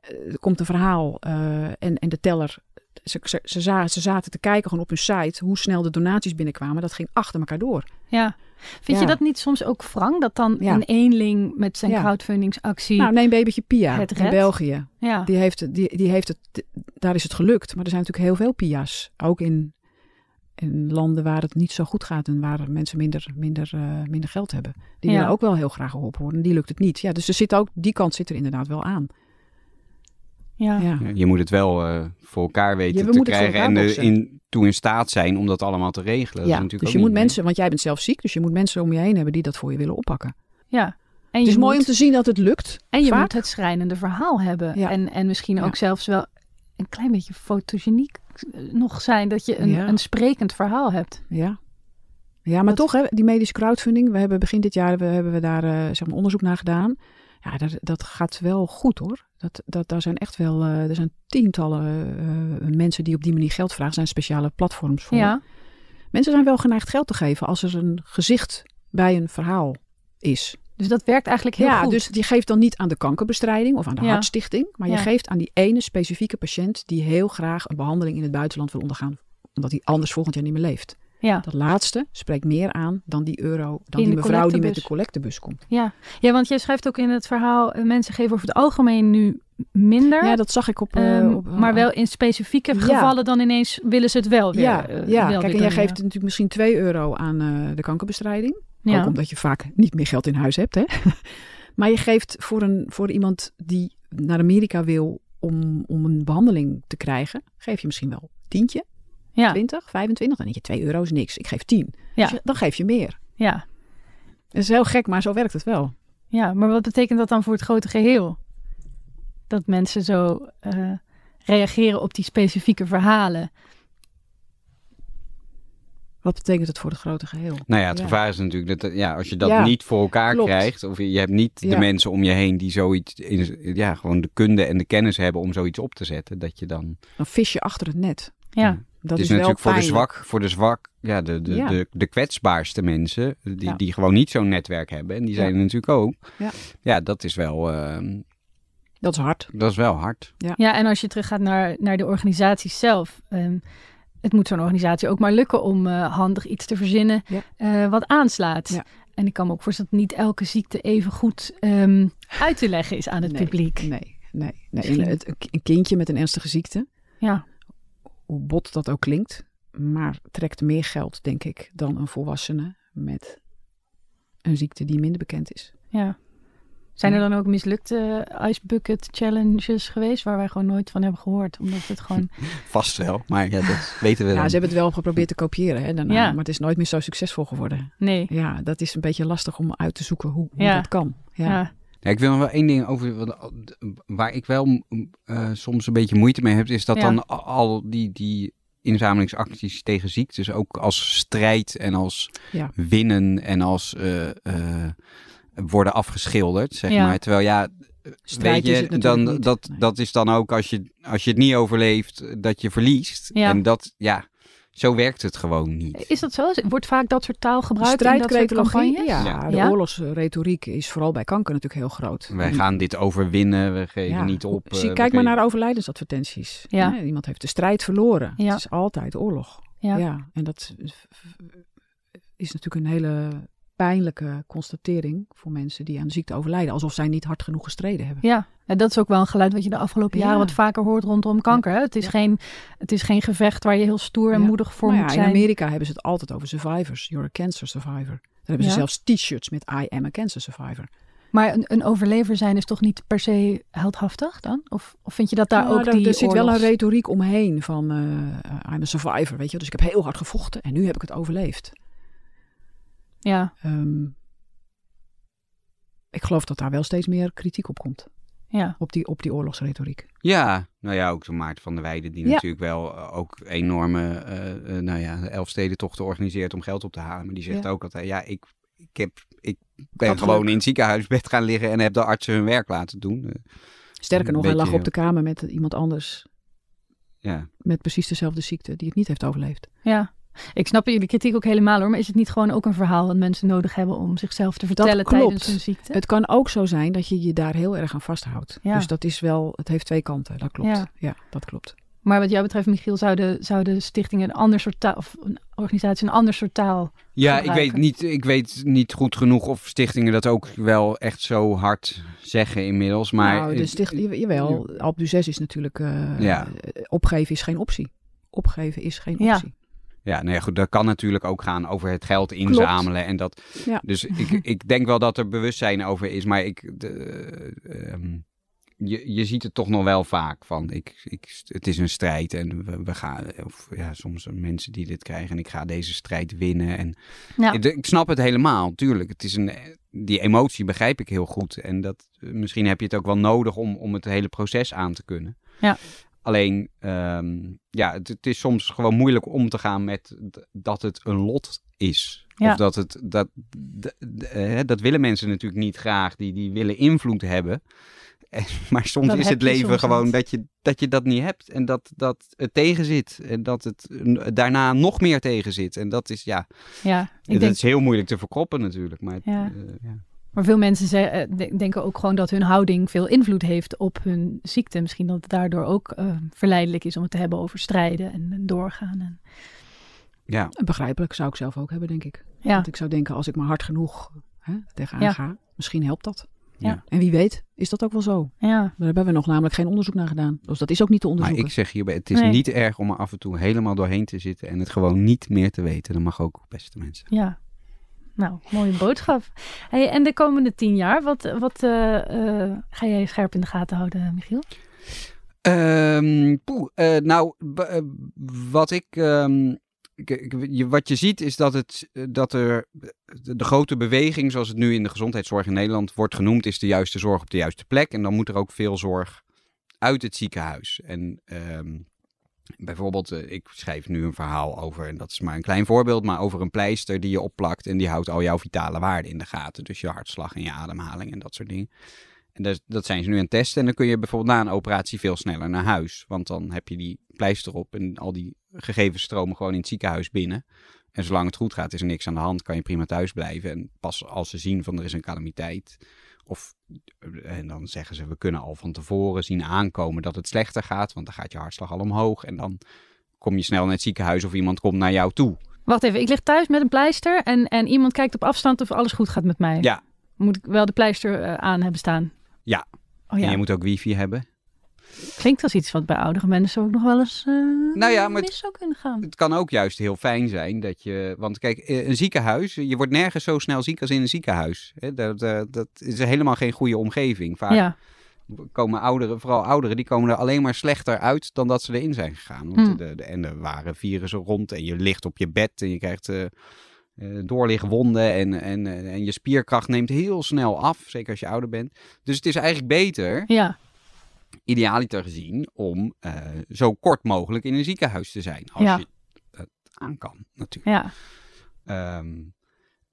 Er komt een verhaal en, en de teller. Ze, ze, ze, za- ze zaten te kijken gewoon op hun site hoe snel de donaties binnenkwamen. Dat ging achter elkaar door. Ja. Vind je dat niet soms ook wrang? Dat dan Ja. een eenling met zijn Ja. crowdfundingsactie... Nou, neem babytje Pia Het in. België. ja. Die heeft, die, die heeft het, daar is het gelukt. Maar er zijn natuurlijk heel veel Pia's. Ook in, in landen waar het niet zo goed gaat en waar mensen minder, minder, eh, minder geld hebben. Die willen ook wel heel graag geholpen worden. Die lukt het niet. Ja, dus er zit ook, die kant zit er inderdaad wel aan. Ja. Je moet het wel eh, voor elkaar weten Ja, we te krijgen en er in, toe in staat zijn om dat allemaal te regelen. Dat is Ja, dus ook je moet mensen, want jij bent zelf ziek, dus je moet mensen om je heen hebben die dat voor je willen oppakken. ja. En Het is mooi om te zien dat het lukt. En je vaak. moet het schrijnende verhaal hebben. Ja. En, en misschien Ja. ook zelfs wel een klein beetje fotogeniek eh, nog zijn. Dat je een, Ja. een sprekend verhaal hebt. Ja. Ja, maar Dat- toch, hè, die medische crowdfunding. We hebben begin dit jaar we, hebben we daar eh, zeg maar onderzoek naar gedaan. Ja, dat, dat gaat wel goed hoor. Dat, dat, daar zijn echt wel, eh, er zijn tientallen eh, mensen die op die manier geld vragen. Er zijn speciale platforms voor. Ja. Mensen zijn wel geneigd geld te geven als er een gezicht bij een verhaal is. Dus dat werkt eigenlijk heel ja, goed. dus die geeft dan niet aan de kankerbestrijding of aan de Ja. hartstichting. Maar je Ja. geeft aan die ene specifieke patiënt die heel graag een behandeling in het buitenland wil ondergaan. Omdat hij anders volgend jaar niet meer leeft. Ja. Dat laatste spreekt meer aan dan die euro, dan In die mevrouw die met de collectebus komt. Ja. ja, want jij schrijft ook in het verhaal... eh, mensen geven over het algemeen nu minder. Ja, dat zag ik op... eh, ehm, op- maar wel in specifieke Ja. gevallen dan ineens willen ze het wel weer. Ja, eh, ja. wel kijk, en jij geeft natuurlijk misschien 2 euro aan eh, de kankerbestrijding. Ja. Ook omdat je vaak niet meer geld in huis hebt. Hè? maar je geeft voor, een, voor iemand die naar Amerika wil om, om een behandeling te krijgen, geef je misschien wel tientje, ja. 20, 25. Dan denk je 2 euro is niks. Ik geef 10. Ja. Dus dan geef je meer. Ja. Dat is heel gek, maar zo werkt het wel. ja, maar wat betekent dat dan voor het grote geheel? Dat mensen zo eh, reageren op die specifieke verhalen. Wat betekent het voor het grote geheel? Nou ja, het Ja. gevaar is natuurlijk dat eh, ja, als je dat Ja, niet voor elkaar klopt. krijgt, of je je hebt niet de Ja. mensen om je heen die zoiets, in, ja, gewoon de kunde en de kennis hebben om zoiets op te zetten, dat je dan. Dan vis je achter het net. Ja. Ja. Dat het is, is, wel natuurlijk voor de zwak, voor de zwak, ja, de, de, Ja. de, de kwetsbaarste mensen, die, Ja. die gewoon niet zo'n netwerk hebben, en die zijn Ja. er natuurlijk ook. Ja. ja, dat is wel, ehm, Dat is hard. dat is wel hard. Ja, en als je teruggaat naar, naar de organisatie zelf. ehm, het moet zo'n organisatie ook maar lukken om eh, handig iets te verzinnen Ja. eh, wat aanslaat. Ja. En ik kan me ook voorstellen dat niet elke ziekte even goed ehm, uit te leggen is aan het Nee, publiek. Nee, nee. nee. Misschien. Een, het- een kindje met een ernstige ziekte, Ja, hoe bot dat ook klinkt, maar trekt meer geld, denk ik, dan een volwassene met een ziekte die minder bekend is. ja. Zijn er dan ook mislukte ice bucket challenges geweest waar wij gewoon nooit van hebben gehoord? Omdat het gewoon... Vast wel, maar ja, dat weten we Ja, dan. ze hebben het wel geprobeerd te kopiëren, hè, daarna, Ja. maar het is nooit meer zo succesvol geworden. Nee. Ja, dat is een beetje lastig om uit te zoeken hoe, hoe Ja. dat kan. Ja. Ja. Ik wil nog wel één ding over. Waar ik wel eh, soms een beetje moeite mee heb, is dat Ja. dan al die, die inzamelingsacties tegen ziektes ook als strijd en als Ja. winnen en als eh, eh, worden afgeschilderd, zeg Ja. maar. Terwijl ja, Strijd weet is je, dan, niet. dat, Nee. dat is dan ook als je, als je het niet overleeft, dat je verliest. Ja. En dat, ja, zo werkt het gewoon niet. Is dat zo? Wordt vaak dat soort taal gebruikt in dat soort campagnes? ja, Ja. de Ja? oorlogsretoriek is vooral bij kanker natuurlijk heel groot. Wij En- gaan dit overwinnen, we geven ja, niet op. Zie, eh, kijk maar geven- naar overlijdensadvertenties. Iemand heeft de strijd verloren. Ja. Het is altijd oorlog. Ja. Ja, en dat is natuurlijk een hele pijnlijke constatering voor mensen die aan de ziekte overlijden. Alsof zij niet hard genoeg gestreden hebben. Ja, en dat is ook wel een geluid wat je de afgelopen Ja. jaren wat vaker hoort rondom kanker. Hè? Het, is Ja. geen, het is geen gevecht waar je heel stoer en Ja. moedig voor Maar moet ja, in zijn. Amerika hebben ze het altijd over survivors. You're a cancer survivor. Dan hebben ze zelfs t-shirts met I am a cancer survivor. Maar een, een overlever zijn is toch niet per se heldhaftig dan? Of, of vind je dat daar Nou, ook er, die er zit wel een retoriek omheen van eh, I'm a survivor, weet je. Dus ik heb heel hard gevochten en nu heb ik het overleefd. Ja, Ehm, ik geloof dat daar wel steeds meer kritiek op komt. ja, Op die, op die oorlogsretoriek. Ja, nou ja, ook zo'n Maarten van der Weijden die Ja. natuurlijk wel eh, ook enorme, eh, eh, nou ja, elfstedentochten organiseert om geld op te halen. Maar die zegt Ja. ook altijd, ja, ik, ik, heb, ik ben gewoon in het ziekenhuisbed gaan liggen en heb de artsen hun werk laten doen. Sterker nog, hij lag op de kamer met iemand anders ja. met precies dezelfde ziekte die het niet heeft overleefd. ja. Ik snap jullie kritiek ook helemaal hoor. Maar is het niet gewoon ook een verhaal dat mensen nodig hebben om zichzelf te vertellen klopt. tijdens hun ziekte? Het kan ook zo zijn dat je je daar heel erg aan vasthoudt. Ja. Dus dat is wel, het heeft twee kanten, dat klopt. Ja. Ja, dat klopt. Maar wat jou betreft, Michiel, zouden, zouden stichtingen een ander soort taal, of een organisatie een ander soort taal Ja, ik weet, niet, ik weet niet goed genoeg of stichtingen dat ook wel echt zo hard zeggen inmiddels. Maar nou, de sticht, ja- jawel, Alp du 6 is natuurlijk, eh, Ja. opgeven is geen optie. Opgeven is geen Ja. optie. Ja, nou ja, goed, dat kan natuurlijk ook gaan over het geld inzamelen. En dat, Ja. Dus ik, ik denk wel dat er bewustzijn over is, maar ik, de, ehm, je, je ziet het toch nog wel vaak van, ik, ik, het is een strijd en we, we gaan, of ja, soms mensen die dit krijgen en ik ga deze strijd winnen. En Ja. ik, ik snap het helemaal, tuurlijk. Het is een, die emotie begrijp ik heel goed en dat, misschien heb je het ook wel nodig om, om het hele proces aan te kunnen. Ja. Alleen, ehm, ja, het, het is soms gewoon moeilijk om te gaan met dat het een lot is. Ja. Of dat het, dat, eh, dat willen mensen natuurlijk niet graag, die, die willen invloed hebben. Maar soms Dat is het leven gewoon niet. dat je, dat je dat niet hebt. En dat, dat het tegenzit. En dat het daarna nog meer tegenzit. En dat is, ja, Ja, ik dat denk, is heel moeilijk te verkroppen natuurlijk. Maar, Ja. eh, ja. Maar veel mensen ze- eh, de- denken ook gewoon dat hun houding veel invloed heeft op hun ziekte. Misschien dat het daardoor ook eh, verleidelijk is om het te hebben over strijden en, en doorgaan. En, ja. Begrijpelijk zou ik zelf ook hebben, denk ik. ja, Want ik zou denken, als ik maar hard genoeg hè, tegenaan Ja. ga, misschien helpt dat. Ja. En wie weet, is dat ook wel zo. ja, Daar hebben we nog namelijk geen onderzoek naar gedaan. Dus dat is ook niet te Maar onderzoeken. ik zeg hierbij, het is Nee. niet erg om er af en toe helemaal doorheen te zitten. En het gewoon niet meer te weten. Dat mag ook, beste mensen. ja. Nou, mooie boodschap. En de komende tien jaar, wat, wat eh, eh, ga jij scherp in de gaten houden, Michiel? Ehm, poeh, eh, nou, wat ik. je- wat je ziet is dat, het, dat er de, de grote beweging, zoals het nu in de gezondheidszorg in Nederland wordt genoemd, is de juiste zorg op de juiste plek. En dan moet er ook veel zorg uit het ziekenhuis. En ehm, bijvoorbeeld, eh, ik schrijf nu een verhaal over, en dat is maar een klein voorbeeld, maar over een pleister die je opplakt en die houdt al jouw vitale waarden in de gaten. Dus je hartslag en je ademhaling en dat soort dingen. En dat, zijn ze nu aan het testen. En dan kun je bijvoorbeeld na een operatie veel sneller naar huis. Want dan heb je die pleister op en al die gegevens stromen gewoon in het ziekenhuis binnen. En zolang het goed gaat, is er niks aan de hand. Kan je prima thuis blijven. En pas als ze zien van er is een calamiteit. Of, en dan zeggen ze, we kunnen al van tevoren zien aankomen dat het slechter gaat. Want dan gaat je hartslag al omhoog. En dan kom je snel naar het ziekenhuis of iemand komt naar jou toe. Wacht even, ik lig thuis met een pleister en, en iemand kijkt op afstand of alles goed gaat met mij. Ja. Moet ik wel de pleister eh, aan hebben staan? Ja. Oh ja. En je moet ook wifi hebben. Klinkt als iets wat bij oudere mensen ook nog wel eens uh, nou ja, maar mis zou kunnen gaan. Het kan ook juist heel fijn zijn dat je... Want kijk, eh, een ziekenhuis, je wordt nergens zo snel ziek als in een ziekenhuis. Dat, dat, dat is helemaal geen goede omgeving. Vaak ja. komen ouderen, vooral ouderen, die komen er alleen maar slechter uit dan dat ze erin zijn gegaan. Want hm. de, de, en er waren virussen rond en je ligt op je bed en je krijgt... Uh, uh, doorligwonden en, en, en je spierkracht neemt heel snel af, zeker als je ouder bent. Dus het is eigenlijk beter ja idealiter gezien om uh, zo kort mogelijk in een ziekenhuis te zijn. Als je het aan kan, natuurlijk. Ja. Um,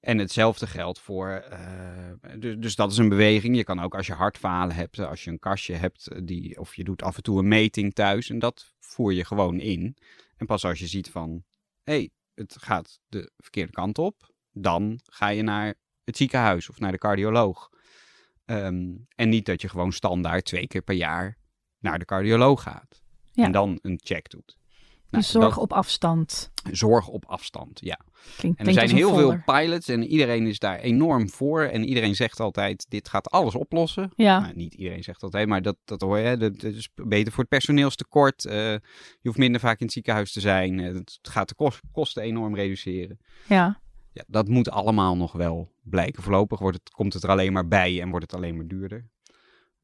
en hetzelfde geldt voor. Uh, dus, dus, dat is een beweging. Je kan ook als je hartfalen hebt, als je een kastje hebt, die, of je doet af en toe een meting thuis. En dat voer je gewoon in. En pas als je ziet van hé, hey, het gaat de verkeerde kant op, dan ga je naar het ziekenhuis of naar de cardioloog. Ehm, en niet dat je gewoon standaard twee keer per jaar naar de cardioloog gaat. En dan een check doet. Nou, dus zorg op afstand. Zorg op afstand, ja. en er zijn heel veel pilots en iedereen is daar enorm voor. En iedereen zegt altijd, dit gaat alles oplossen. Ja. Nou, niet iedereen zegt altijd, maar dat, dat hoor je. Dat, is beter voor het personeelstekort. Uh, je hoeft minder vaak in het ziekenhuis te zijn. Uh, het gaat de kosten enorm reduceren. Ja ja, dat moet allemaal nog wel blijken. Voorlopig wordt het, komt het er alleen maar bij en wordt het alleen maar duurder.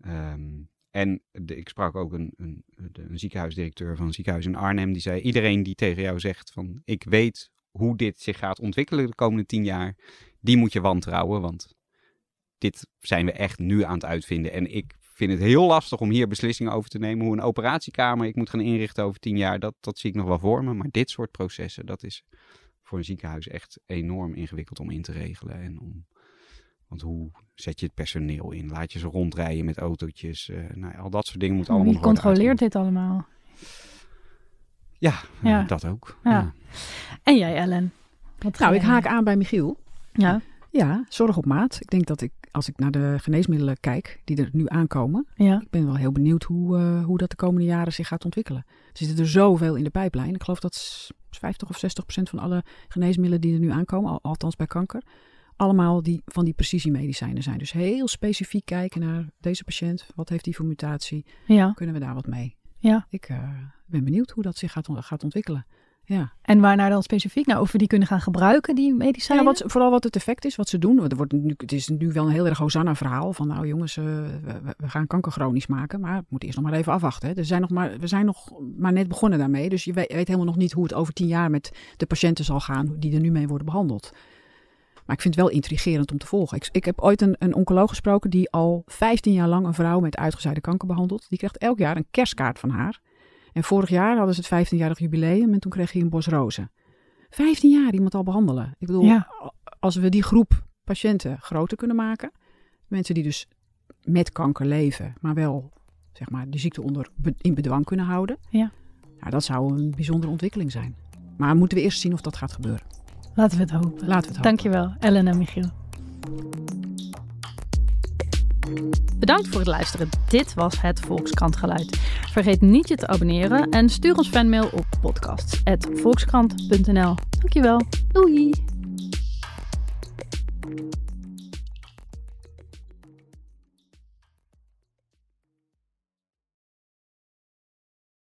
Ehm, en de, ik sprak ook een, een, een, ziekenhuisdirecteur van een ziekenhuis in Arnhem. Die zei: Iedereen die tegen jou zegt van ik weet hoe dit zich gaat ontwikkelen de komende tien jaar, die moet je wantrouwen. Want dit zijn we echt nu aan het uitvinden. En ik vind het heel lastig om hier beslissingen over te nemen. Hoe een operatiekamer ik moet gaan inrichten over tien jaar, dat, dat zie ik nog wel voor me. Maar dit soort processen, dat is voor een ziekenhuis echt enorm ingewikkeld om in te regelen. En om, want hoe zet je het personeel in? Laat je ze rondrijden met autootjes? Uh, nou, al dat soort dingen moet allemaal. Wie controleert dit allemaal? Ja, ja. dat ook. Ja. En jij, Ellen? Wat nou, ik haak aan bij Michiel. Ja. Ja, zorg op maat. Ik denk dat ik, als ik naar de geneesmiddelen kijk die er nu aankomen, ja. ik ben wel heel benieuwd hoe, uh, hoe dat de komende jaren zich gaat ontwikkelen. Er zitten er zoveel in de pijplijn. Ik geloof dat 50 of 60 procent van alle geneesmiddelen die er nu aankomen, althans bij kanker, allemaal die, van die precisiemedicijnen zijn. Dus heel specifiek kijken naar deze patiënt. Wat heeft die voor mutatie? Ja. Kunnen we daar wat mee? Ja. Ik uh, ben benieuwd hoe dat zich gaat, gaat ontwikkelen. Ja. En waarnaar dan specifiek? Nou, of we die kunnen gaan gebruiken, die medicijnen? Wat, vooral wat het effect is, wat ze doen. Er wordt nu, het is nu wel een heel erg Hosanna-verhaal van, nou jongens, uh, we, gaan kanker chronisch maken, maar we moeten eerst nog maar even afwachten. Hè. Er zijn nog maar, we zijn nog maar net begonnen daarmee, dus je weet, weet, helemaal nog niet hoe het over tien jaar met de patiënten zal gaan die er nu mee worden behandeld. Maar ik vind het wel intrigerend om te volgen. Ik, ik heb ooit een, een oncoloog gesproken die al 15 jaar lang een vrouw met uitgezaaide kanker behandelt. Die krijgt elk jaar een kerstkaart van haar en vorig jaar hadden ze het 15-jarig jubileum en toen kreeg hij een bos rozen. 15 jaar iemand al behandelen. Ik bedoel, als we die groep patiënten groter kunnen maken, mensen die dus met kanker leven, maar wel zeg maar, de ziekte onder, in bedwang kunnen houden, ja. Nou, dat zou een bijzondere ontwikkeling zijn. Maar moeten we eerst zien of dat gaat gebeuren. Laten we het hopen. Laten we het hopen. Dankjewel, Ellen en Michiel. Bedankt voor het luisteren. Dit was het Volkskrantgeluid. Vergeet niet je te abonneren en stuur ons fanmail op podcasts.volkskrant.nl. Dankjewel. Doei!